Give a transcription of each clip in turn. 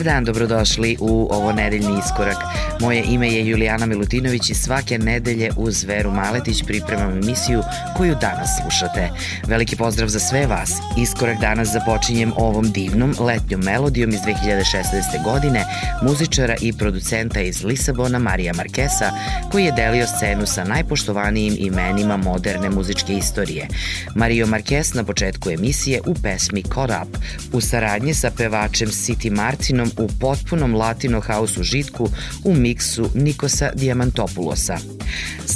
Dobar dan, dobrodošli u ovo nedeljni iskorak. Moje ime je Julijana Milutinović i svake nedelje uz Veru Maletić pripremam emisiju koju danas slušate. Veliki pozdrav za sve vas. Iskorak danas započinjem ovom divnom letnjom melodijom iz 2016. godine muzičara i producenta iz Lisabona Marija Markesa koji je delio scenu sa najpoštovanijim imenima moderne muzičke istorije. Mario Marques na početku emisije u pesmi Caught Up u saradnji sa pevačem City Martinom u potpunom latino house užitku u miksu Nikosa Diamantopulosa.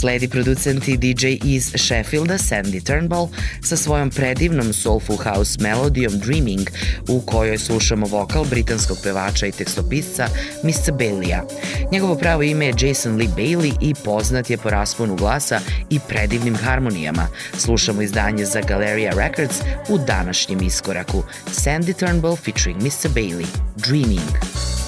Sledi producent i DJ iz Sheffielda Sandy Turnbull sa svojom predivnom soulful house melodijom Dreaming u kojoj slušamo vokal britanskog pevača i tekstopisca Mr. Baileya. Njegovo pravo ime je Jason Lee Bailey i poznat je po rasponu glasa i predivnim harmonijama. Slušamo izdanje za Galeria Records u današnjem iskoraku. Sandy Turnbull featuring Mr. Bailey, Dreaming.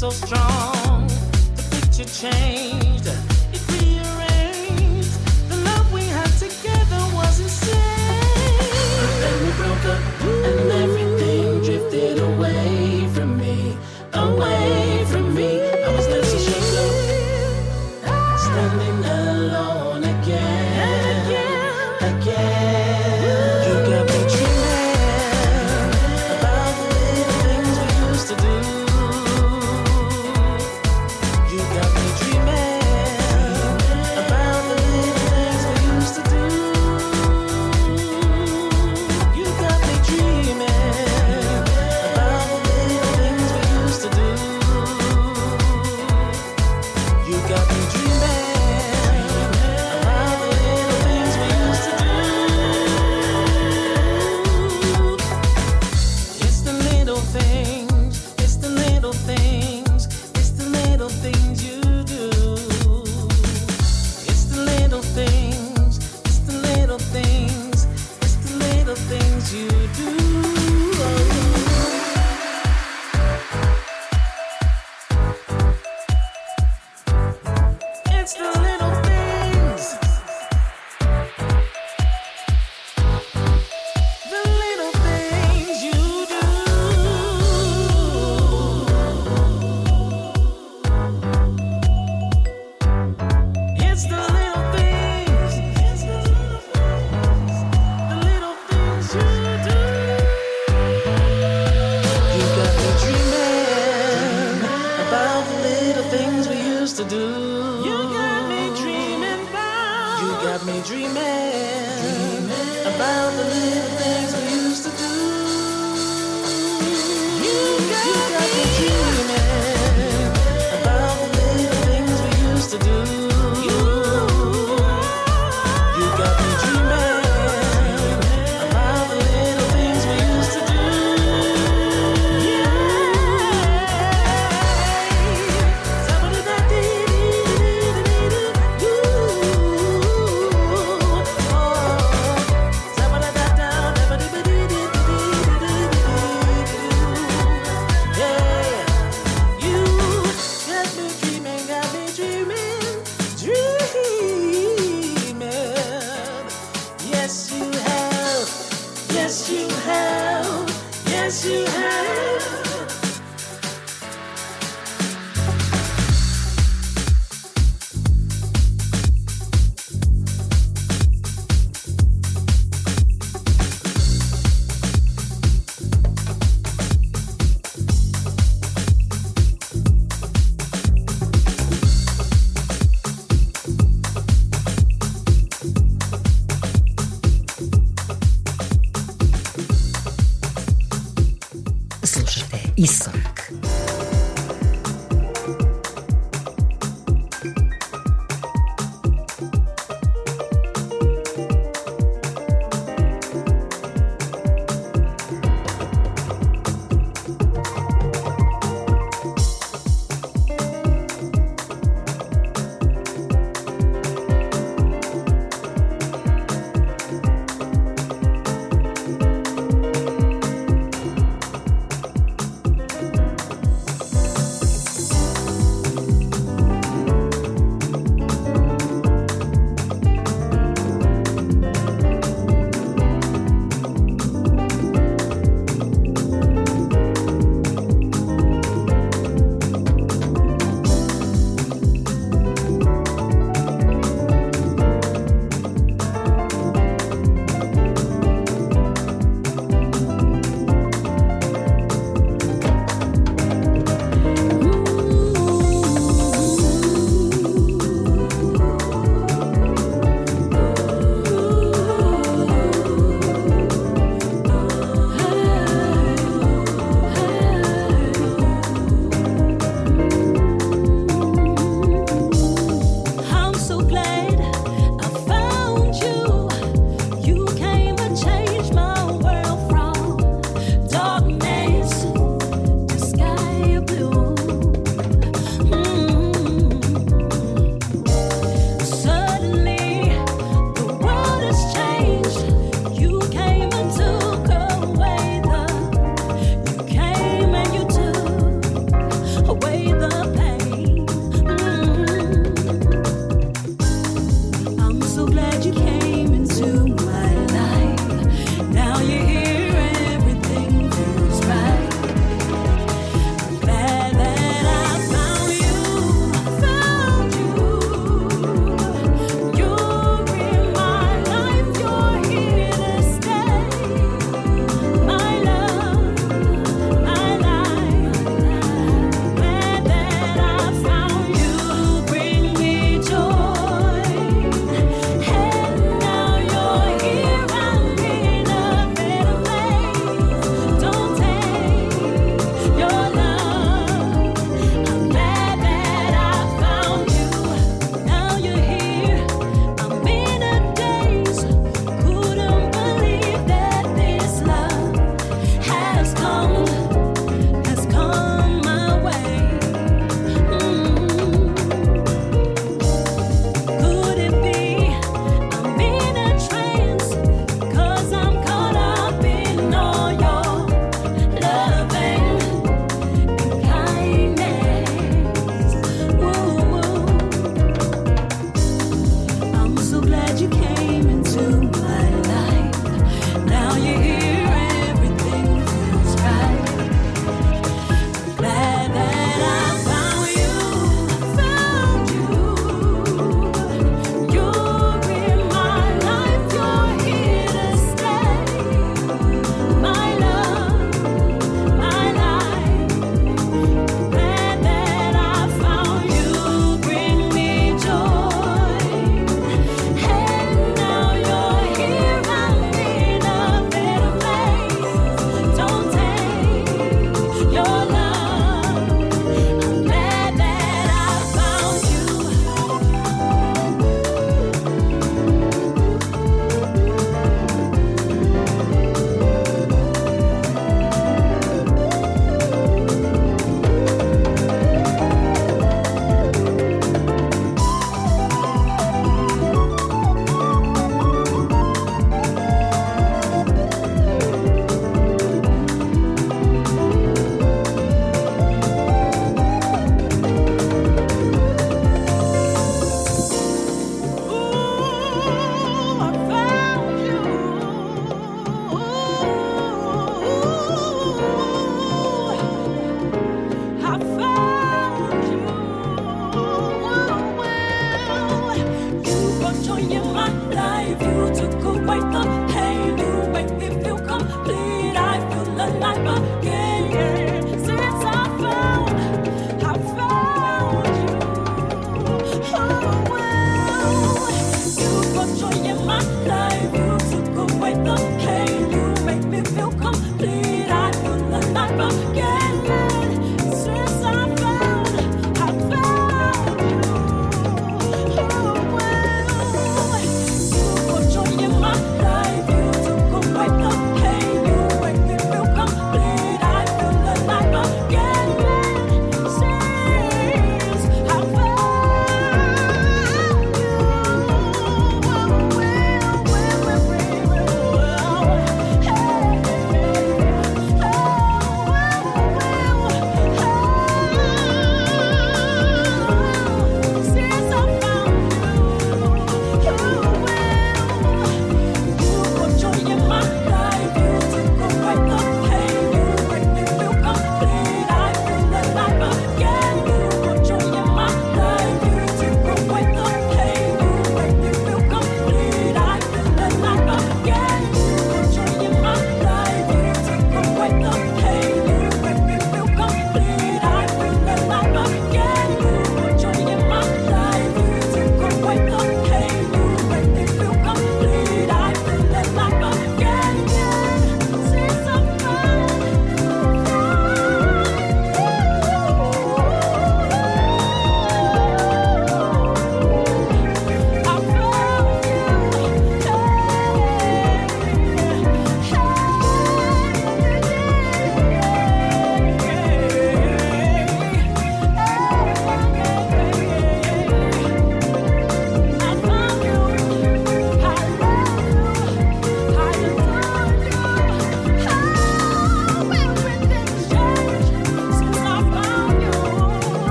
so strong. Iskorak.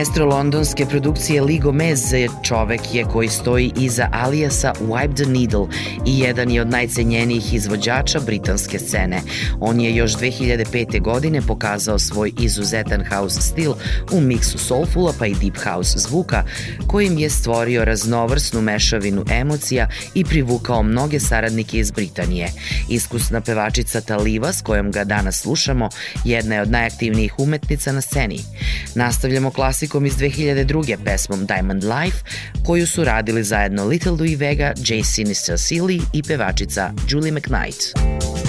Maestro londonske produkcije Ligo Mez čovek je koji stoji iza alijasa Wipe the Needle i jedan je od najcenjenijih izvođača britanske scene. On je još 2005. godine pokazao svoj izuzetan house stil u miksu soulfula pa i deep house zvuka, kojim je stvorio raznovrsnu mešavinu emocija i privukao mnoge saradnike iz Britanije. Iskusna pevačica Taliva, s kojom ga danas slušamo, jedna je od najaktivnijih umetnica na sceni. Nastavljamo klasikom iz 2002. pesmom Diamond Life, koju su radili zajedno Little Louis Vega, Jay Sinister Silly i pevačica Julie McKnight.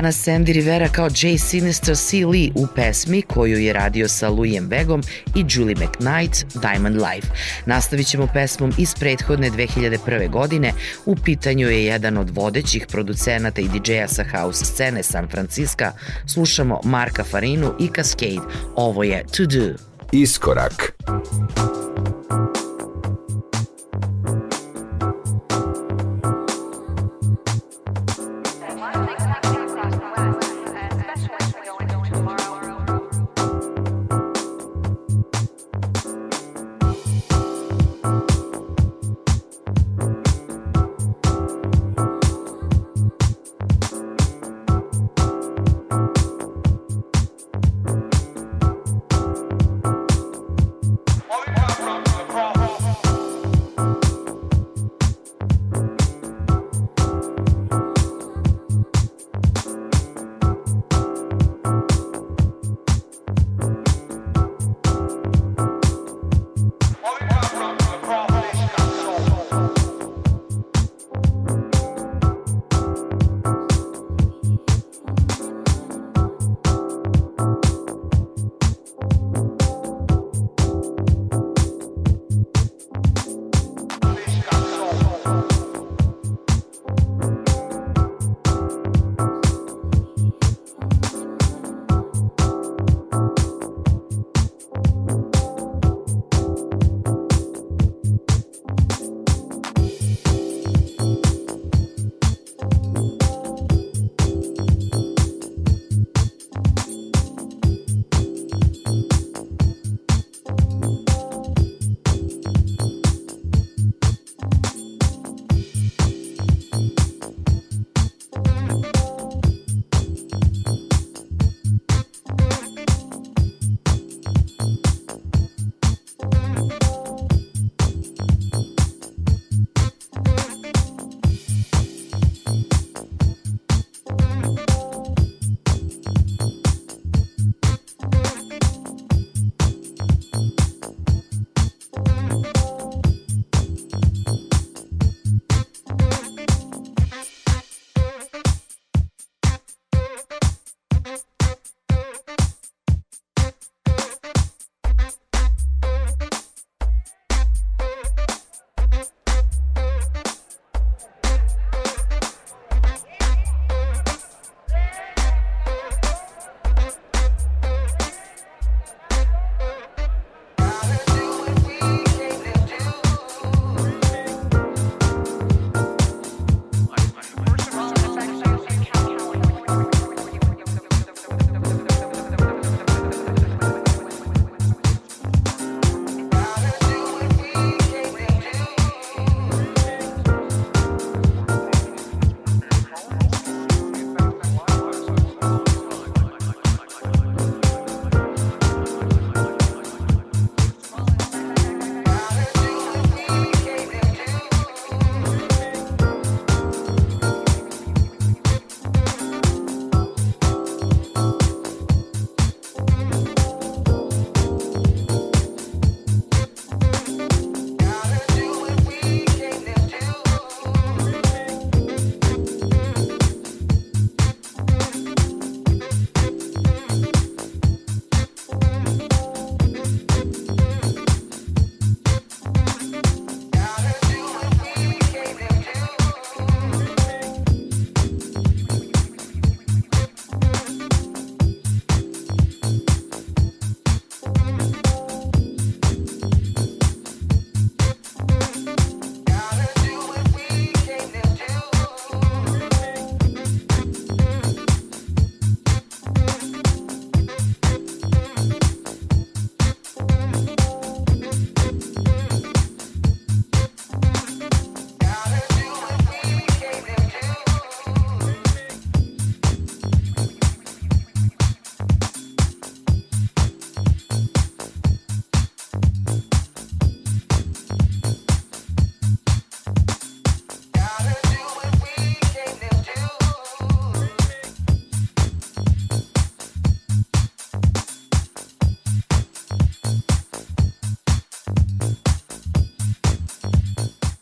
Danas Sandy Rivera kao Jay Sinister C. Lee u pesmi koju je radio sa Louisem Begom i Julie McKnight Diamond Life. Nastavit ćemo pesmom iz prethodne 2001. godine. U pitanju je jedan od vodećih producenata i DJ-a sa house scene San Francisco. Slušamo Marka Farinu i Cascade. Ovo je To Do. Iskorak.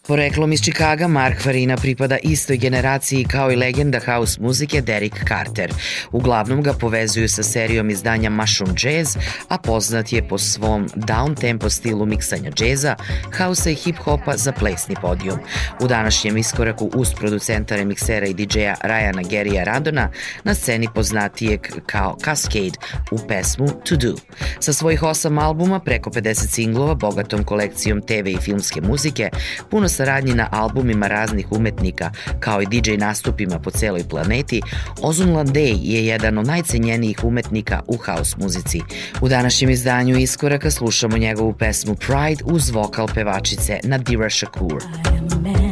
Poreklom iz Čikaga, Mark Farina pripada istoj generaciji kao i legenda house muzike Derek Carter. Uglavnom ga povezuju sa serijom izdanja Mushroom Jazz, a poznat je po svom down-tempo stilu miksanja džeza, hausa i hip-hopa za plesni podijum. U današnjem iskoraku uz producenta remiksera i DJ-a Ryana Gerija Radona na sceni poznatijeg kao Cascade u pesmu To Do. Sa svojih osam albuma, preko 50 singlova, bogatom kolekcijom TV i filmske muzike, puno saradnji na albumima raznih umetnika, kao i DJ nastupima po celoj planeti, Ozun Landej je jedan od najcenjenijih umetnika u house muzici. U današnjem izdanju Iskoraka slušamo njegovu pesmu Pride uz vokal pevačice Nadira Shakur. I am a man.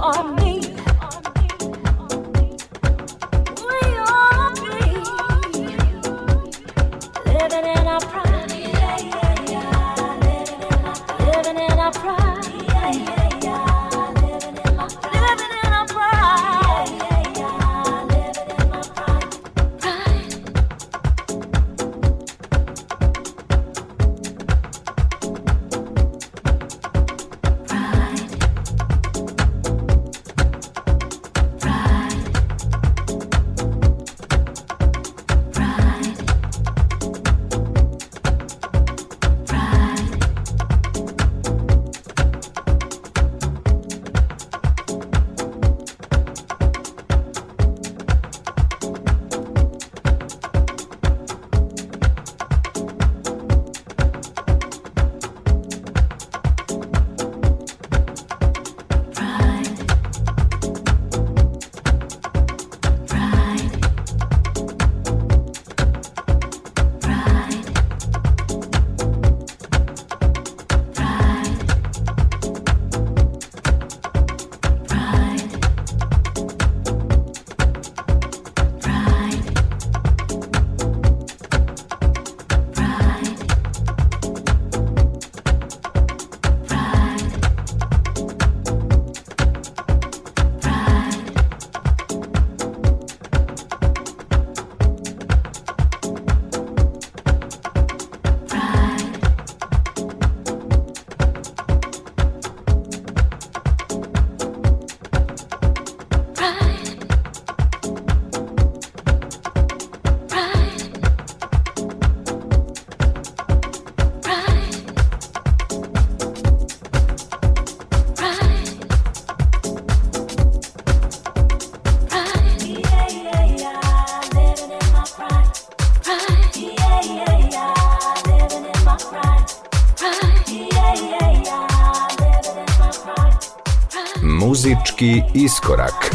on Muzički iskorak.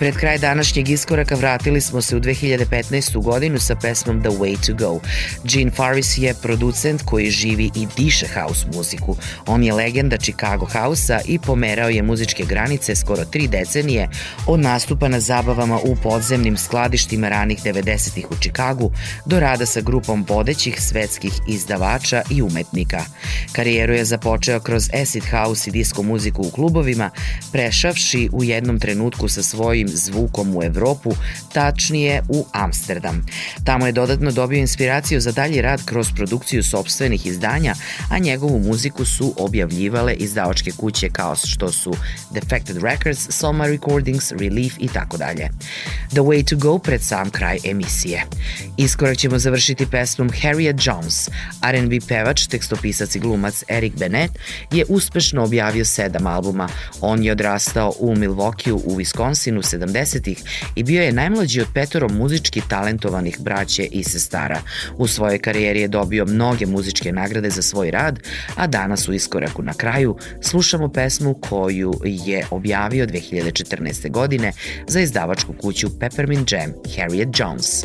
Pred kraj današnjeg iskoraka vratili smo se u 2015. godinu sa pesmom The Way to Go. Gene Farris je producent koji živi i diše house muziku. On je legenda Chicago House-a i pomerao je muzičke granice skoro tri decenije od nastupa na zabavama u podzemnim skladištima ranih 90-ih u Chicagu do rada sa grupom vodećih svetskih izdavača i umetnika. Karijeru je započeo kroz acid house i disco muziku u klubovima, prešavši u jednom trenutku sa svojim zvukom u Evropu, tačnije u Amsterdam. Tamo je dodatno dobio inspiraciju za dalji rad kroz produkciju sobstvenih izdanja, a njegovu muziku su objavljivale izdavačke kuće kao što su Defected Records, Soma Recordings, Relief i tako dalje. The Way to Go pred sam kraj emisije. Iskorak ćemo završiti pesmom Harriet Jones. R&B pevač, tekstopisac i glumac Eric Bennett je uspešno objavio sedam albuma. On je odrastao u Milwaukee u Wisconsinu 70-ih i bio je najmlađi od petoro muzički talentovanih braće i sestara. U svojoj karijeri je dobio mnoge muzičke nagrade za svoj rad, a danas u iskoraku na kraju slušamo pesmu koju je objavio 2014. godine za izdavačku kuću Peppermint Jam, Harriet Jones.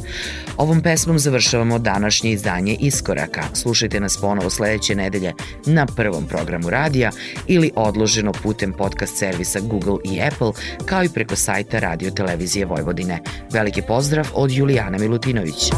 Ovom pesmom završavamo današnje izdanje Iskoraka. Slušajte nas ponovo sledeće nedelje na prvom programu radija ili odloženo putem podcast servisa Google i Apple, kao i preko sajta Radio Televizije Vojvodine. Veliki pozdrav od Julijana Milutinović.